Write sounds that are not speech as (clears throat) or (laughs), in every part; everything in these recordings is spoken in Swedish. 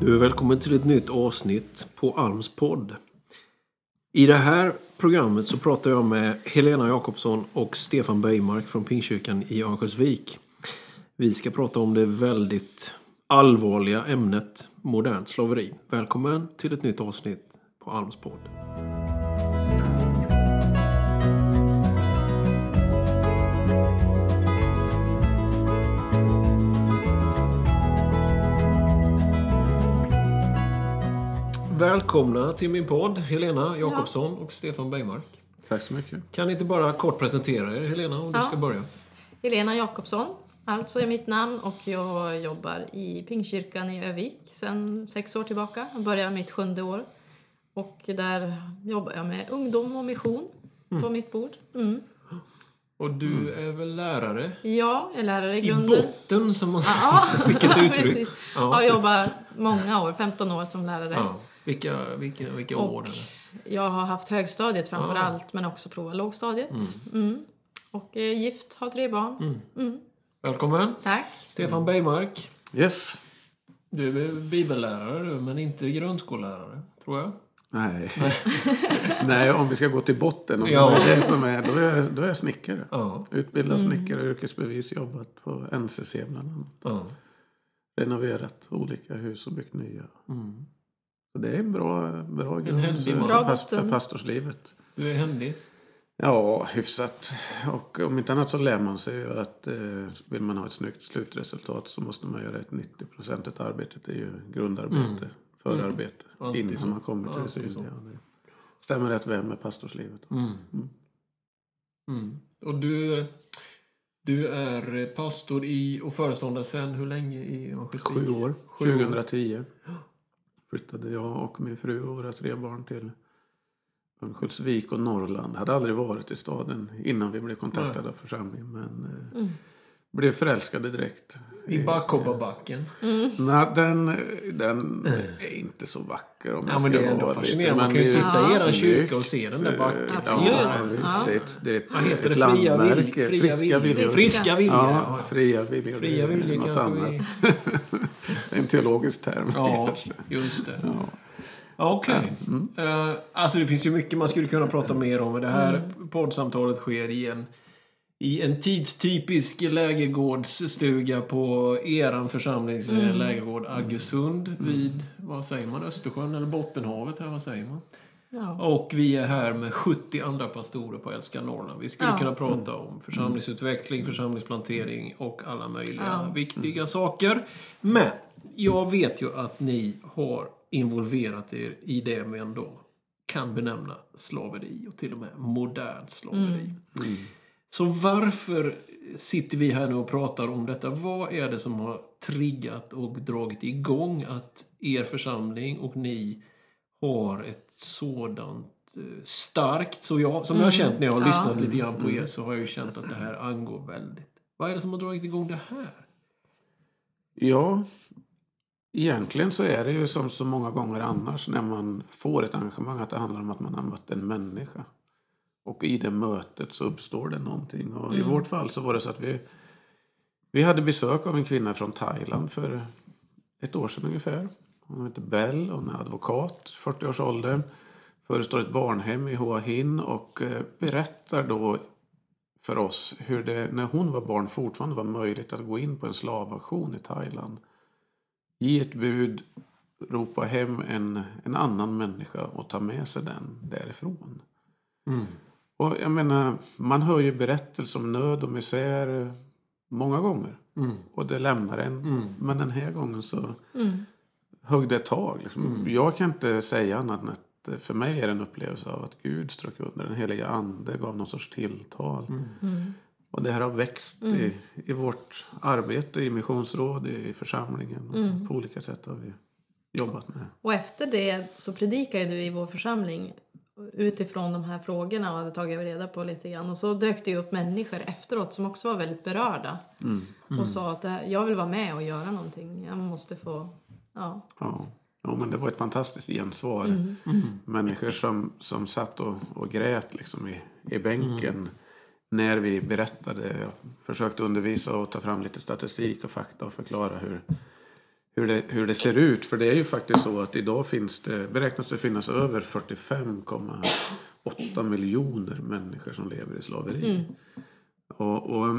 Du är välkommen till ett nytt avsnitt på Alms podd. I det här programmet så pratar jag med Helena Jakobsson och Stefan Bergmark från Pingstkyrkan i Örnsköldsvik. Vi ska prata om det väldigt allvarliga ämnet modernt slaveri. Välkommen till ett nytt avsnitt på Alms podd. Välkomna till min podd, Helena Jakobsson och Stefan Beimark. Tack så mycket. Kan ni inte bara kort presentera er, Helena, om du Ja. ska börja? Helena Jakobsson, alltså är mitt namn och jag jobbar i Pingstkyrkan i Övik sedan sex år tillbaka. Jag börjar mitt sjunde år. Och där jobbar jag med ungdom och mission på mitt bord. Mm. Och du är väl lärare? Ja, jag är lärare i I grunden. botten, som man säger. (laughs) Ja, Vilket uttryck. Ja. Jag jobbar många år, 15 år som lärare. Ja. Vilka, vilka, vilka år? Och det? jag har haft högstadiet framför Ja. allt, men också provat lågstadiet. Mm. Och är gift, har tre barn. Mm. Välkommen! Tack. Stefan Beimark. Yes. Du är bibellärare du, men inte grundskollärare, tror jag. Nej. Nej, (laughs) om vi ska gå till botten. Om Ja. det är det som är, då, är jag, då är jag snickare. Ja. Utbildad snickare, yrkesbevis, jobbat på NCC bland annat. ja. Renoverat olika hus och byggt nya. Mm. Så det är en bra, bra grund för. Bra för, pastorslivet. Du är händig. Ja, hyfsat. Och om inte annat så lär man sig ju att eh, vill man ha ett snyggt slutresultat så måste man göra ett 90-procentigt arbete. Det är ju grundarbete, förarbete, Mm. Innan så. man kommer till det Alltid så. synliga. Det stämmer rätt väl med pastorslivet. Mm. Mm. Och du, du är pastor i och föreståndare sedan hur länge i Örnsköldsvik? Sju år. Sju år. 2010 flyttade jag och min fru och våra tre barn till Örnsköldsvik och Norrland. Hade aldrig varit i staden innan vi blev kontaktade av församlingen. Men eh, Mm. Blev förälskade direkt. I Backhopparbacken. Nej, den, den är inte så vacker om Ja, jag men det är ändå fascinerande. Man kan ju det är sitta i snyggt. kyrka och se den där backen. Eh, Absolut. Ja, Ja. visst. Det är ett, det är ett, Vad heter ett det? Fria, landmärke. fria Friska viljor. Friska viljor. Ja, fria viljor. Fria viljor något annat. (laughs) Det är en teologisk term Ja, kanske. just det. Ja. Okej. Eh, alltså det finns ju mycket man skulle kunna prata mer om. Det här poddsamtalet sker i en, i en tidstypisk lägergårdsstuga på eran församlings mm. lägergård Aggesund vid, vad säger man, Östersjön eller Bottenhavet här, vad säger man? Ja. Och vi är här med 70 andra pastorer på Älska Norrland. Vi skulle Ja. kunna prata om församlingsutveckling, församlingsplantering och alla möjliga Ja. viktiga saker. Men jag vet ju att ni har involverat er i det man då kan benämna slaveri och till och med modernt slaveri. Så varför sitter vi här nu och pratar om detta? Vad är det som har triggat och dragit igång att er församling och ni har ett sådant eh, starkt, så jag, som jag har känt när jag har Ja. lyssnat lite grann på er så har jag ju känt att det här angår väldigt. Vad är det som har dragit igång det här? Ja, egentligen så är det ju som så många gånger annars när man får ett engagemang att det handlar om att man har mött en människa. Och i det mötet så uppstår det någonting. Och i vårt fall så var det så att vi, vi hade besök av en kvinna från Thailand för ett år sedan ungefär. Hon heter Bell, hon är advokat, 40-årsåldern. Förestår ett barnhem i Hua Hin och eh, berättar då för oss hur det när hon var barn fortfarande var möjligt att gå in på en slavauktion i Thailand. Ge ett bud, ropa hem en, en annan människa och ta med sig den därifrån. Och jag menar, man hör ju berättelser om nöd och misär många gånger. Mm. Och det lämnar en. Men den här gången så Mm. högg det tag. Liksom. Jag kan inte säga annat än att eh, för mig är det en upplevelse av att Gud strök under. Den heliga ande gav någon sorts tilltal. Mm. Och det här har växt i, i vårt arbete i missionsråd, i församlingen. Och På olika sätt har vi jobbat med det. Och efter det så predikade du i vår församling utifrån de här frågorna och hade tagit reda på lite grann. Och så dök det ju upp människor efteråt som också var väldigt berörda. Och sa att här, jag vill vara med och göra någonting. Jag måste få... Ja. Ja. ja, men det var ett fantastiskt gensvar. Människor som, som satt och, och grät liksom i, i bänken när vi berättade. Jag försökte undervisa och ta fram lite statistik och fakta och förklara hur, hur det, hur det ser ut. För det är ju faktiskt så att idag finns det, beräknas det finnas över 45,8 miljoner människor som lever i slaveri. Och, och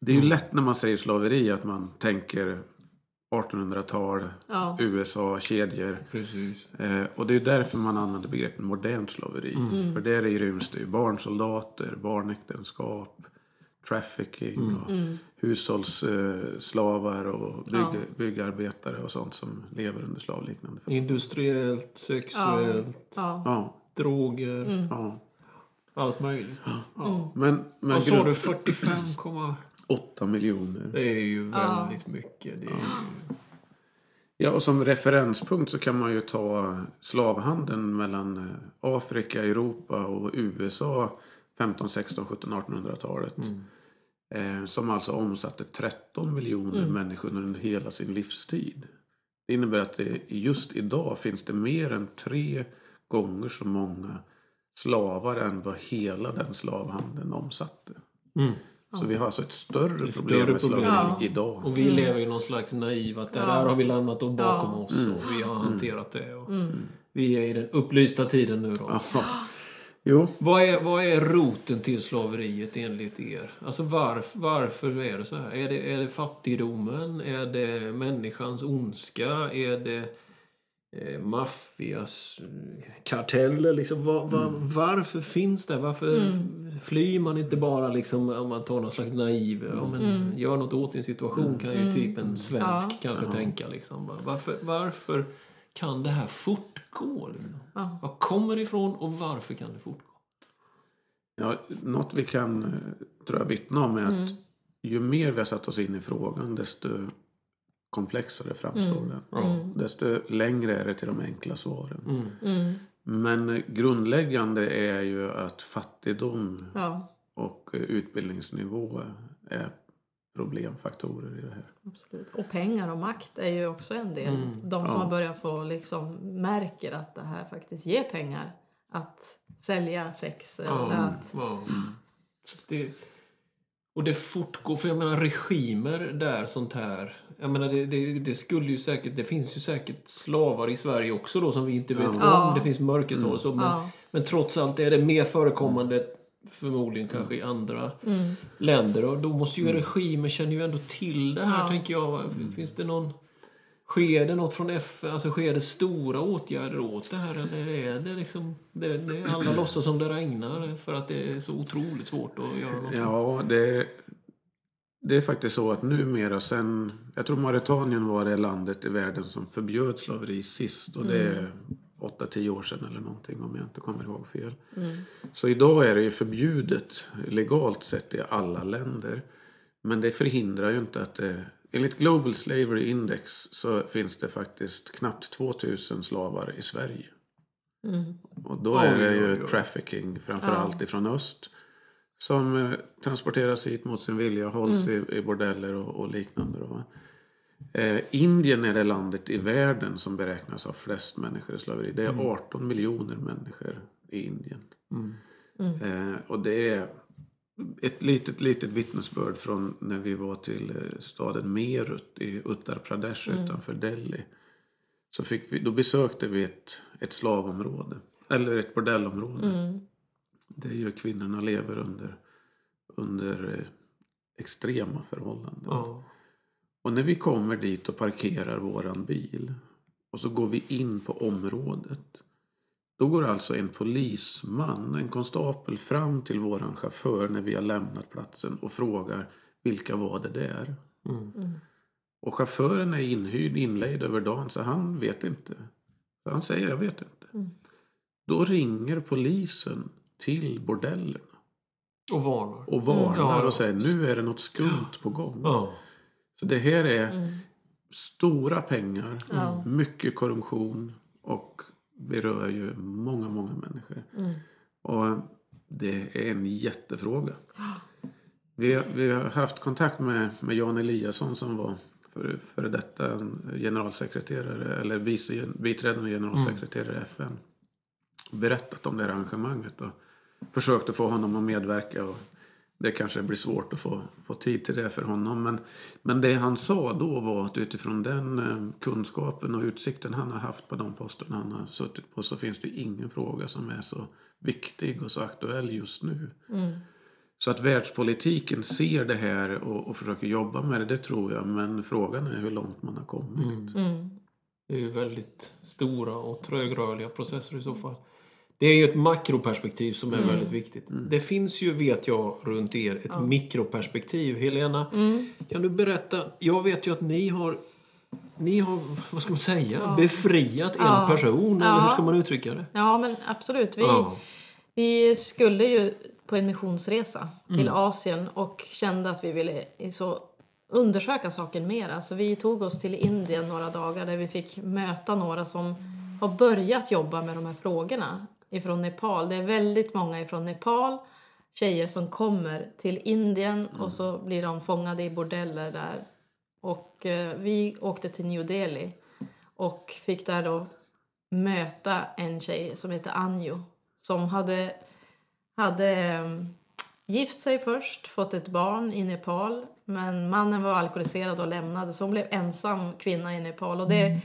det är ju lätt när man säger slaveri att man tänker 1800-tal, Ja. USA, kedjor. Precis. Eh, och det är därför man använder begreppet modernt slaveri. Mm. För där i ryms det ju barnsoldater, barnäktenskap, trafficking Mm. och hushållsslavar och bygg, Ja. byggarbetare och sånt som lever under slavliknande förhållanden. Industriellt, sexuellt, Ja. Ja, droger, Mm. ja. allt möjligt. Ja. Men, men Vad sa du? 45, komma- 8 miljoner. det är ju Ja. väldigt mycket. Det är ju... Ja, och som referenspunkt så kan man ju ta slavhandeln mellan eh, Afrika, Europa och USA 15, 16, 17, 1800-talet. Eh, som alltså omsatte 13 miljoner människor under hela sin livstid. Det innebär att det just idag finns det mer än tre gånger så många slavar än vad hela den slavhandeln omsatte. Mm. Så vi har alltså ett större problem större med slaveri problem. Ja. idag. Och vi lever i någon slags naiv att det Ja. där har vi lämnat då bakom Ja. oss och vi har hanterat det. Och Mm. Vi är i den upplysta tiden nu då. Ja. Jo, Vad är, vad är roten till slaveriet enligt er? Alltså varf, varför är det så här? Är det, är det fattigdomen? Är det människans ondska? Är det eh, maffias eh, karteller? Liksom, va, va, Varför finns det? Varför flyr man inte bara liksom, om man tar någon slags naiv... Ja, men, Gör något åt din situation kan ju typ en svensk Ja. kanske tänka. Liksom. Va- Varför, varför kan det här fortgå? Liksom? Ja. Var kommer det ifrån och varför kan det fortgå? Ja, något vi kan eh, tror jag, vittna om är att ju mer vi har satt oss in i frågan desto komplexare framstår den. Ja. Desto längre är det till de enkla svaren. Mm. Mm. Men grundläggande är ju att fattigdom Ja, och eh, utbildningsnivå är problemfaktorer i det här. absolut. Och pengar och makt är ju också en del. Mm. De som Ja. har börjat få liksom märker att det här faktiskt ger pengar. Att sälja sex eller Ja, att... ja. Så det, och det fortgår, för jag menar regimer där sånt här. Jag menar det, det, det skulle ju säkert, det finns ju säkert slavar i Sverige också då som vi inte vet Ja. om. Det finns mörkertal och så. Men, Ja. men trots allt är det mer förekommande förmodligen kanske i andra Mm. länder. Och då måste ju regimer känner ju ändå till det här Ja. tänker jag. Finns det någon... Sker det något från FN? Alltså sker det stora åtgärder åt det här? Eller är det liksom... Det, det, alla låtsas som det regnar för att det är så otroligt svårt att göra något. Ja, det, det är faktiskt så att numera sen... Jag tror Mauritanien var det landet i världen som förbjöd slaveri sist. Och det är 8-10 år sedan eller någonting om jag inte kommer ihåg fel. Mm. Så idag är det ju förbjudet legalt sett i alla länder. Men det förhindrar ju inte att det... Enligt Global Slavery Index så finns det faktiskt knappt 2000 slavar i Sverige. Mm. Och då är det ju trafficking framför Ja. allt ifrån öst. Som eh, transporteras hit mot sin vilja, hålls Mm. i, i bordeller och, och liknande. Då, va? Eh, Indien är det landet i världen som beräknas ha flest människor i slaveri. Det är 18 miljoner människor i Indien. Mm. Eh, och det är ett litet, litet vittnesbörd från när vi var till eh, staden Meerut i Uttar Pradesh utanför Delhi. Så fick vi, då besökte vi ett, ett slavområde, eller ett bordellområde. Mm. Där ju kvinnorna lever under, under eh, extrema förhållanden. Ja. Och när vi kommer dit och parkerar våran bil och så går vi in på området. Då går alltså en polisman, en konstapel fram till våran chaufför när vi har lämnat platsen och frågar vilka var det där? Mm. Och chauffören är inhyrd, inlejd över dagen så han vet inte. Så han säger jag vet inte. Mm. Då ringer polisen till bordellerna Och varnar. och varnar Ja. och säger nu är det något skumt på gång. Ja. Så det här är Mm. stora pengar, Ja. mycket korruption och berör ju många, många människor. Mm. Och det är en jättefråga. Vi, har- vi har haft kontakt med, med Jan Eliasson som var före för detta generalsekreterare eller vice, biträdande generalsekreterare i FN. Berättat om det här arrangemanget och försökt att få honom att medverka. Och det kanske blir svårt att få, få tid till det för honom. Men, men det han sa då var att utifrån den eh, kunskapen och utsikten han har haft på de posterna han har suttit på så finns det ingen fråga som är så viktig och så aktuell just nu. Mm. Så att världspolitiken ser det här och, och försöker jobba med det, det tror jag. Men frågan är hur långt man har kommit. Mm. Det är ju väldigt stora och trögrörliga processer i så fall. Det är ju ett makroperspektiv som är Mm. väldigt viktigt. Det finns ju, vet jag, runt er ett mikroperspektiv. Helena, Mm. kan du berätta? Jag vet ju att ni har, ni har vad ska man säga, befriat en Ja. person. Eller Ja. hur ska man uttrycka det? Ja, men absolut. Vi, Ja. vi skulle ju på en missionsresa till Mm. Asien och kände att vi ville så undersöka saken mer. Så vi tog oss till Indien några dagar där vi fick möta några som har börjat jobba med de här frågorna ifrån Nepal. Det är väldigt många ifrån Nepal, tjejer som kommer till Indien och så blir de fångade i bordeller där. Och eh, vi åkte till New Delhi och fick där då möta en tjej som heter Anju som hade, hade em, gift sig först, fått ett barn i Nepal men mannen var alkoholiserad och lämnade så hon blev ensam kvinna i Nepal. Och det,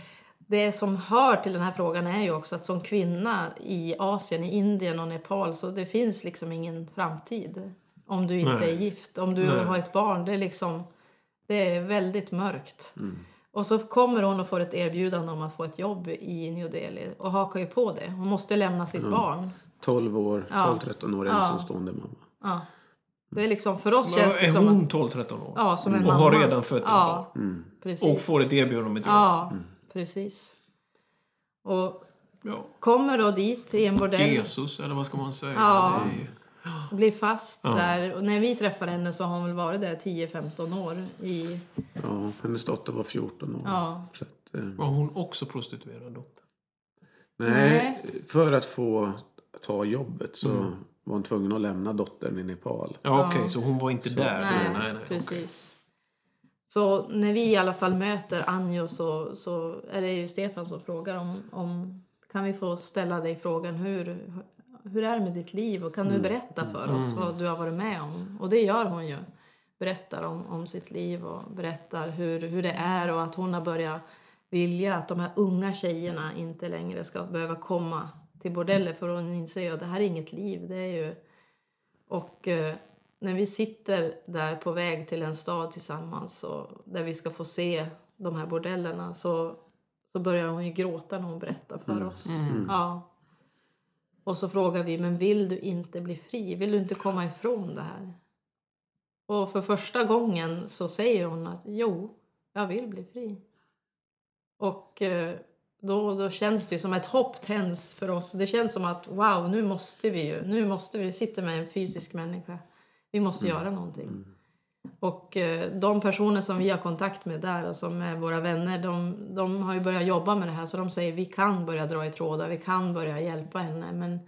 det som hör till den här frågan är ju också att som kvinna i Asien, i Indien och Nepal så det finns liksom ingen framtid om du inte Nej. är gift. Om du Nej. har ett barn, det är liksom det är väldigt mörkt. Och så kommer hon och får ett erbjudande om att få ett jobb i New Delhi och hakar ju på det. Hon måste lämna sitt barn. 12 år, Ja. 12-13 år Ja. ensamstående mamma. Ja. Det är liksom, för oss Men känns det är som hon att... 12-13 år? Ja, som en och mamma. har redan fött ett ja, Mm. precis. Och får ett erbjudande om ett jobb? Precis. Och Ja. kommer då dit i en bordell. Jesus, eller vad ska man säga? Ja. Är Blir fast Ja. där. Och när vi träffade henne så har hon väl varit där 10-15 år. I, Ja, hennes dotter var 14 år. ja. Så att, eh, Var hon också prostituerad då? nej, för att få ta jobbet så Mm. var hon tvungen att lämna dottern i Nepal. Ja, okej, Ja. så hon var inte Så- där Nej? Nej, nej, precis. Så när vi i alla fall möter Anjo så, så är det ju Stefan som frågar om, om kan vi få ställa dig frågan hur, hur är det med ditt liv och kan du berätta för oss Mm. vad du har varit med om? Och det gör hon ju. Berättar om, om sitt liv och berättar hur, hur det är och att hon har börjat vilja att de här unga tjejerna inte längre ska behöva komma till bordeller för hon inser ju att det här är inget liv. Det är ju... Och eh, när vi sitter där på väg till en stad tillsammans och där vi ska få se de här bordellerna så, så börjar hon ju gråta när hon berättar för oss. Ja. Och så frågar vi, men vill du inte bli fri? Vill du inte komma ifrån det här? Och för första gången så säger hon att jo, jag vill bli fri. Och eh, då, då känns det som ett hopp tänds för oss. Det känns som att wow, nu måste vi ju. Nu måste vi, sitter med en fysisk människa. Vi måste göra någonting. Och eh, de personer som vi har kontakt med där och som är våra vänner, de, de har ju börjat jobba med det här. Så de säger vi kan börja dra i trådar, vi kan börja hjälpa henne. Men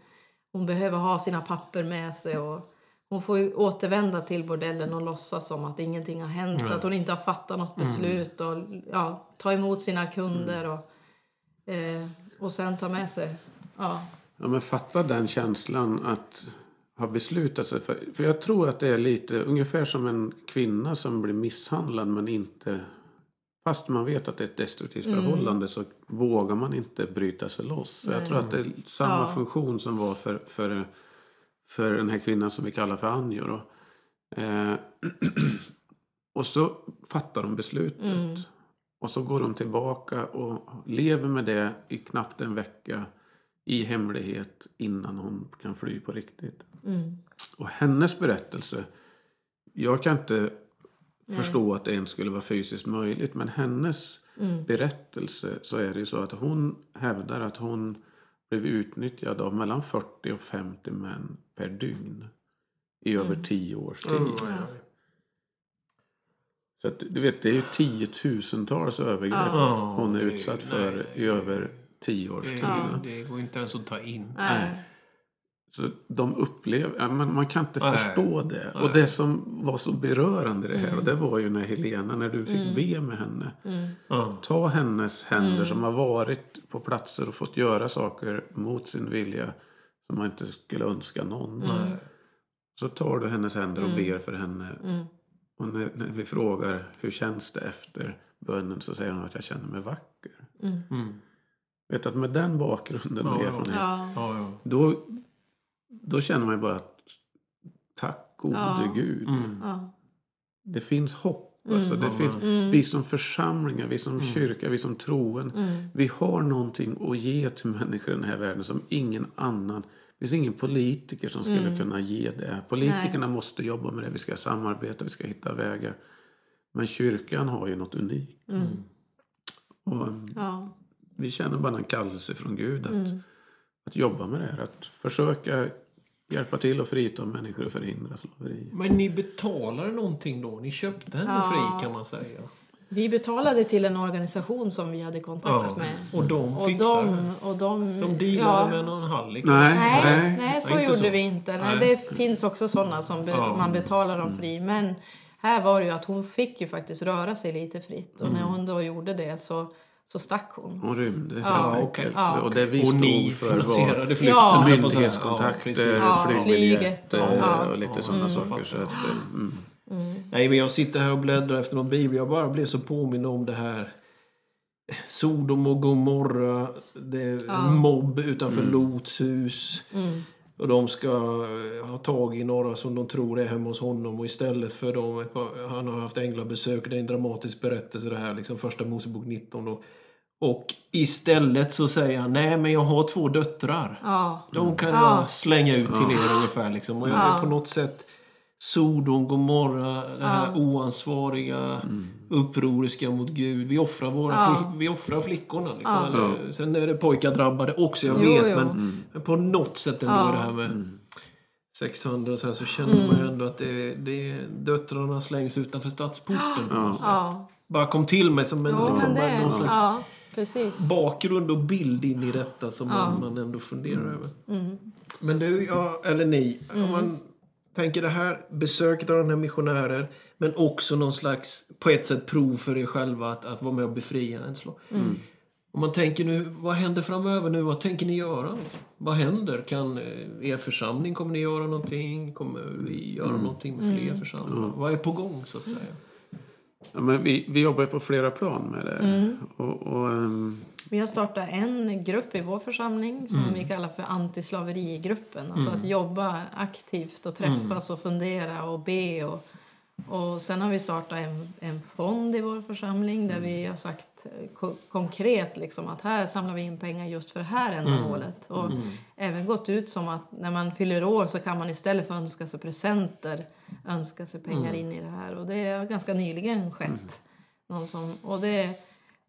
hon behöver ha sina papper med sig och hon får ju återvända till bordellen och låtsas som att ingenting har hänt. Nej. Att hon inte har fattat något beslut och ja, ta emot sina kunder och, eh, och sen ta med sig. Ja, Ja, men fatta den känslan att ha beslutat sig för. För jag tror att det är lite ungefär som en kvinna som blir misshandlad men inte... Fast man vet att det är ett destruktivt förhållande så vågar man inte bryta sig loss. Så jag tror att det är samma Ja. funktion som var för, för, för den här kvinnan som vi kallar för Anjo. Eh, (clears throat) och så fattar de beslutet. Och så går de tillbaka och lever med det i knappt en vecka i hemlighet innan hon kan fly på riktigt. mm, Och hennes berättelse, jag kan inte förstå att det ens skulle vara fysiskt möjligt, men hennes mm, berättelse så är det ju så att hon hävdar att hon blev utnyttjad av mellan 40 och 50 män per dygn i över 10 års tid. Mm, ja, ja. Så att, du vet, det är ju tiotusentals övergrepp Ja. hon är utsatt nej, för nej, i över 10 års Det, tid. Ja. det går inte ens att ta in. nej. Så de upplever, man, man kan inte Nej. förstå det. Nej. Och det som var så berörande det här, och det var ju när Helena, när du fick be med henne. Mm. Ta hennes händer som har varit på platser och fått göra saker mot sin vilja som man inte skulle önska någon. Nej. Så tar du hennes händer och Mm. ber för henne. Och när, när vi frågar hur känns det efter bönen så säger hon att jag känner mig vacker. Mm. Vet att med den bakgrunden och Ja, erfarenhet, Ja. Då, då känner man ju bara att tack gode Ja. Gud. Mm. Ja. Det finns hopp. Mm. Alltså, det finns, Mm. Vi som församlingar, vi som kyrka, vi som troen. Mm. Vi har någonting att ge till människor i den här världen som ingen annan det finns ingen politiker som skulle Mm. kunna ge det. Politikerna måste jobba med det. Vi ska samarbeta, vi ska hitta vägar. Men kyrkan har ju något unikt. Mm. Och Ja. Vi känner bara en kallelse från Gud att, Mm. att jobba med det här. Att försöka hjälpa till att frita människor och förhindra slaveri. Men ni betalade någonting då? Ni köpte henne Ja. fri kan man säga. Vi betalade till en organisation som vi hade kontakt Ja. med. Och de Och fixade de, och de, De dealade ja. med någon hallick? Nej. Nej, Nej. nej, så gjorde så. vi inte. Nej, Nej. Det finns också sådana som be, Ja. man betalar dem fri. Men här var det ju att hon fick ju faktiskt röra sig lite fritt. Och när hon då gjorde det så, så stack hon. Hon rymde Ja, helt enkelt. Ja. Och det vi Och ni för var flykten? Ja. myndighetskontakter. Ja, flygbiljetter och- ja. och lite Ja, sådana mm. saker. Så att, eh, mm. Nej, men jag sitter här och bläddrar efter någon bibel. Jag bara blev så påmind om det här. Sodom och Gomorra. Det är Ja. mobb utanför Lots hus. Mm. Och de ska eh, ha tag i några som de tror är hemma hos honom. Och istället för dem, han har haft änglabesök. Det är en dramatisk berättelse det här. Liksom första Mosebok 19 då. Och istället så säger han, nej men jag har två döttrar. Ja. De kan Ja. jag slänga ut till er ungefär. Liksom. Och jag Ja. är på något sätt Sodom, Gomorra, det här oansvariga, upproriska mot Gud. Vi offrar, våra Ja. vi offrar flickorna. Liksom. Ja. Eller, sen är det pojkar drabbade också, jag Jo, vet. jo. Men, men på något sätt ändå Ja. det här med sexhandel och så här så känner man ju ändå att det, det, döttrarna slängs utanför stadsporten på något sätt. Ja. Bara kom till mig som en Jo, liksom, det, någon slags ja, precis. bakgrund och bild in i detta som Ja. man, man ändå funderar över. Mm. Men du, ja, eller ni, om man tänker det här besöket av den här missionärer men också någon slags, på ett sätt, prov för er själva att, att vara med och befria en. Slå. Mm. Om man tänker nu, vad händer framöver nu? Vad tänker ni göra? Vad händer? Kan eh, er församling, kommer ni göra någonting? Kommer vi göra någonting med fler Mm. församlingar? Vad är på gång så att säga? Ja, men vi, vi jobbar på flera plan med det. Mm. Och, och, ehm, Vi har startat en grupp i vår församling som Mm. vi kallar för antislaverigruppen. Alltså att jobba aktivt och träffas och fundera och be. Och, och sen har vi startat en, en fond i vår församling där vi har sagt eh, ko- konkret liksom att här samlar vi in pengar just för det här ändamålet. Och även gått ut som att när man fyller år så kan man istället för att önska sig presenter önska sig pengar in i det här. Och det har ganska nyligen skett. Någon som, och det,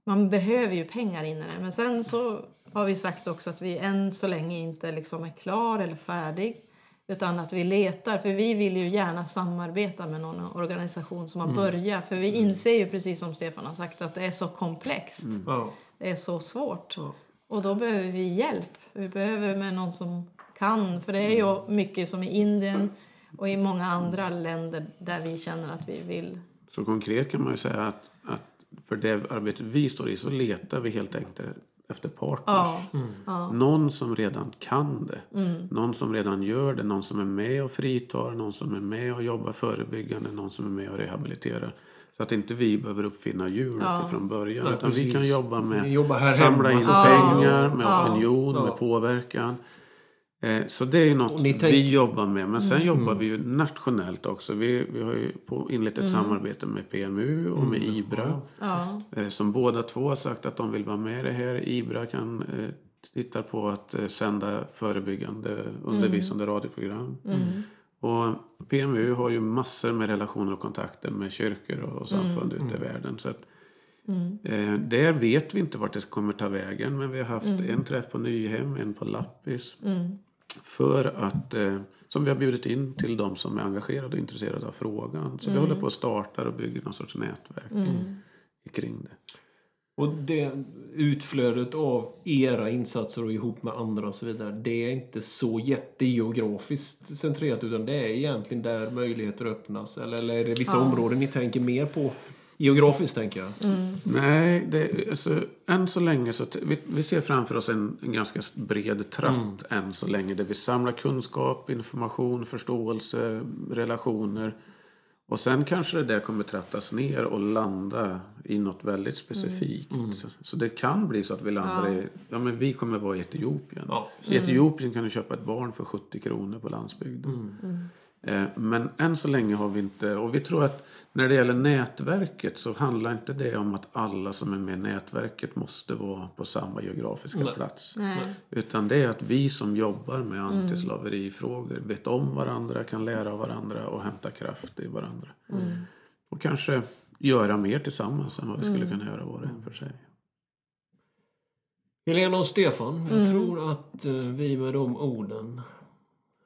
man behöver ju pengar in i det. Men sen så har vi sagt också att vi än så länge inte liksom är klar eller färdig. Utan att vi letar, för vi vill ju gärna samarbeta med någon organisation som har börjat. För vi inser ju precis som Stefan har sagt att det är så komplext. Ja. Det är så svårt. Ja. Och då behöver vi hjälp. Vi behöver med någon som kan. För det är ju mycket som i Indien och i många andra länder där vi känner att vi vill. så konkret kan man ju säga att, att för det arbetet vi står i så letar vi helt enkelt efter partners. Ja, ja, Någon som redan kan det. Mm. Någon som redan gör det. Någon som är med och fritar. Någon som är med och jobbar förebyggande. Någon som är med och rehabiliterar. Så att inte vi behöver uppfinna hjulet Ja. ifrån början. Nej, utan vi precis. kan jobba med här samla hemma, in att pengar, med Ja. opinion, Ja. med påverkan. Eh, Så det är något Och ni vi tänk- jobbar med. Men sen Mm. jobbar vi ju nationellt också. Vi, vi har ju på, inlett ett samarbete med PMU och med IBRA. ja, Eh, Som båda två har sagt att de vill vara med i det här. IBRA kan eh, titta på att eh, sända förebyggande undervisande radioprogram. mm, Och PMU har ju massor med relationer och kontakter med kyrkor och samfund ute i världen. Så att, mm, eh, där vet vi inte vart det kommer ta vägen. Men vi har haft en träff på Nyhem, en på Lappis. Mm, För att, eh, som vi har bjudit in till de som är engagerade och intresserade av frågan. Så vi håller på att starta och bygga någon sorts nätverk mm. kring det. Och det utflödet av era insatser och ihop med andra och så vidare. Det är inte så jättegeografiskt centrerat utan det är egentligen där möjligheter öppnas. Eller, eller är det vissa Ja. områden ni tänker mer på? Geografiskt tänker jag. Nej, det, alltså, än så länge så vi, vi ser framför oss en, en ganska bred tratt än så länge där vi samlar kunskap, information, förståelse, relationer. Och sen kanske det där kommer trattas ner och landa i något väldigt specifikt. Så, så det kan bli så att vi landar i, ja men vi kommer vara i Etiopien. Ja. I Etiopien kan du köpa ett barn för 70 kronor på landsbygden. Eh, Men än så länge har vi inte, och vi tror att när det gäller nätverket så handlar inte det om att alla som är med i nätverket måste vara på samma geografiska Nej. plats. Nej. Utan det är att vi som jobbar med antislaverifrågor vet om varandra, kan lära av varandra och hämta kraft i varandra. Och kanske göra mer tillsammans än vad vi skulle kunna göra var och en för sig. Helena och Stefan, jag tror att eh, vi med de orden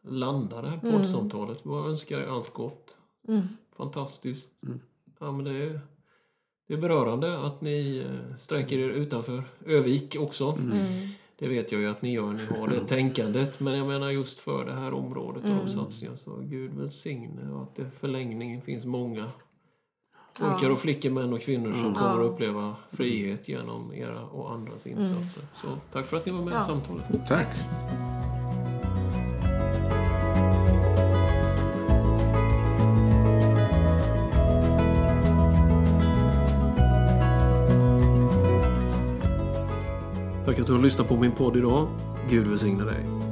landar det här poddsamtalet. Jag önskar er allt gott. Mm. Fantastiskt. Ja, men det, är, det är berörande att ni eh, sträcker er utanför Övik också. Mm. Det vet jag ju att ni gör, ni har det (laughs) tänkandet. Men jag menar just för det här området och de satsningarna. Så Gud välsigne och att det förlängningen finns många pojkar och flickor, män och kvinnor som kommer att uppleva frihet genom era och andras insatser. Så tack för att ni var med i samtalet. Tack! Tack att du har lyssnat på min podd idag. Gud välsigne dig.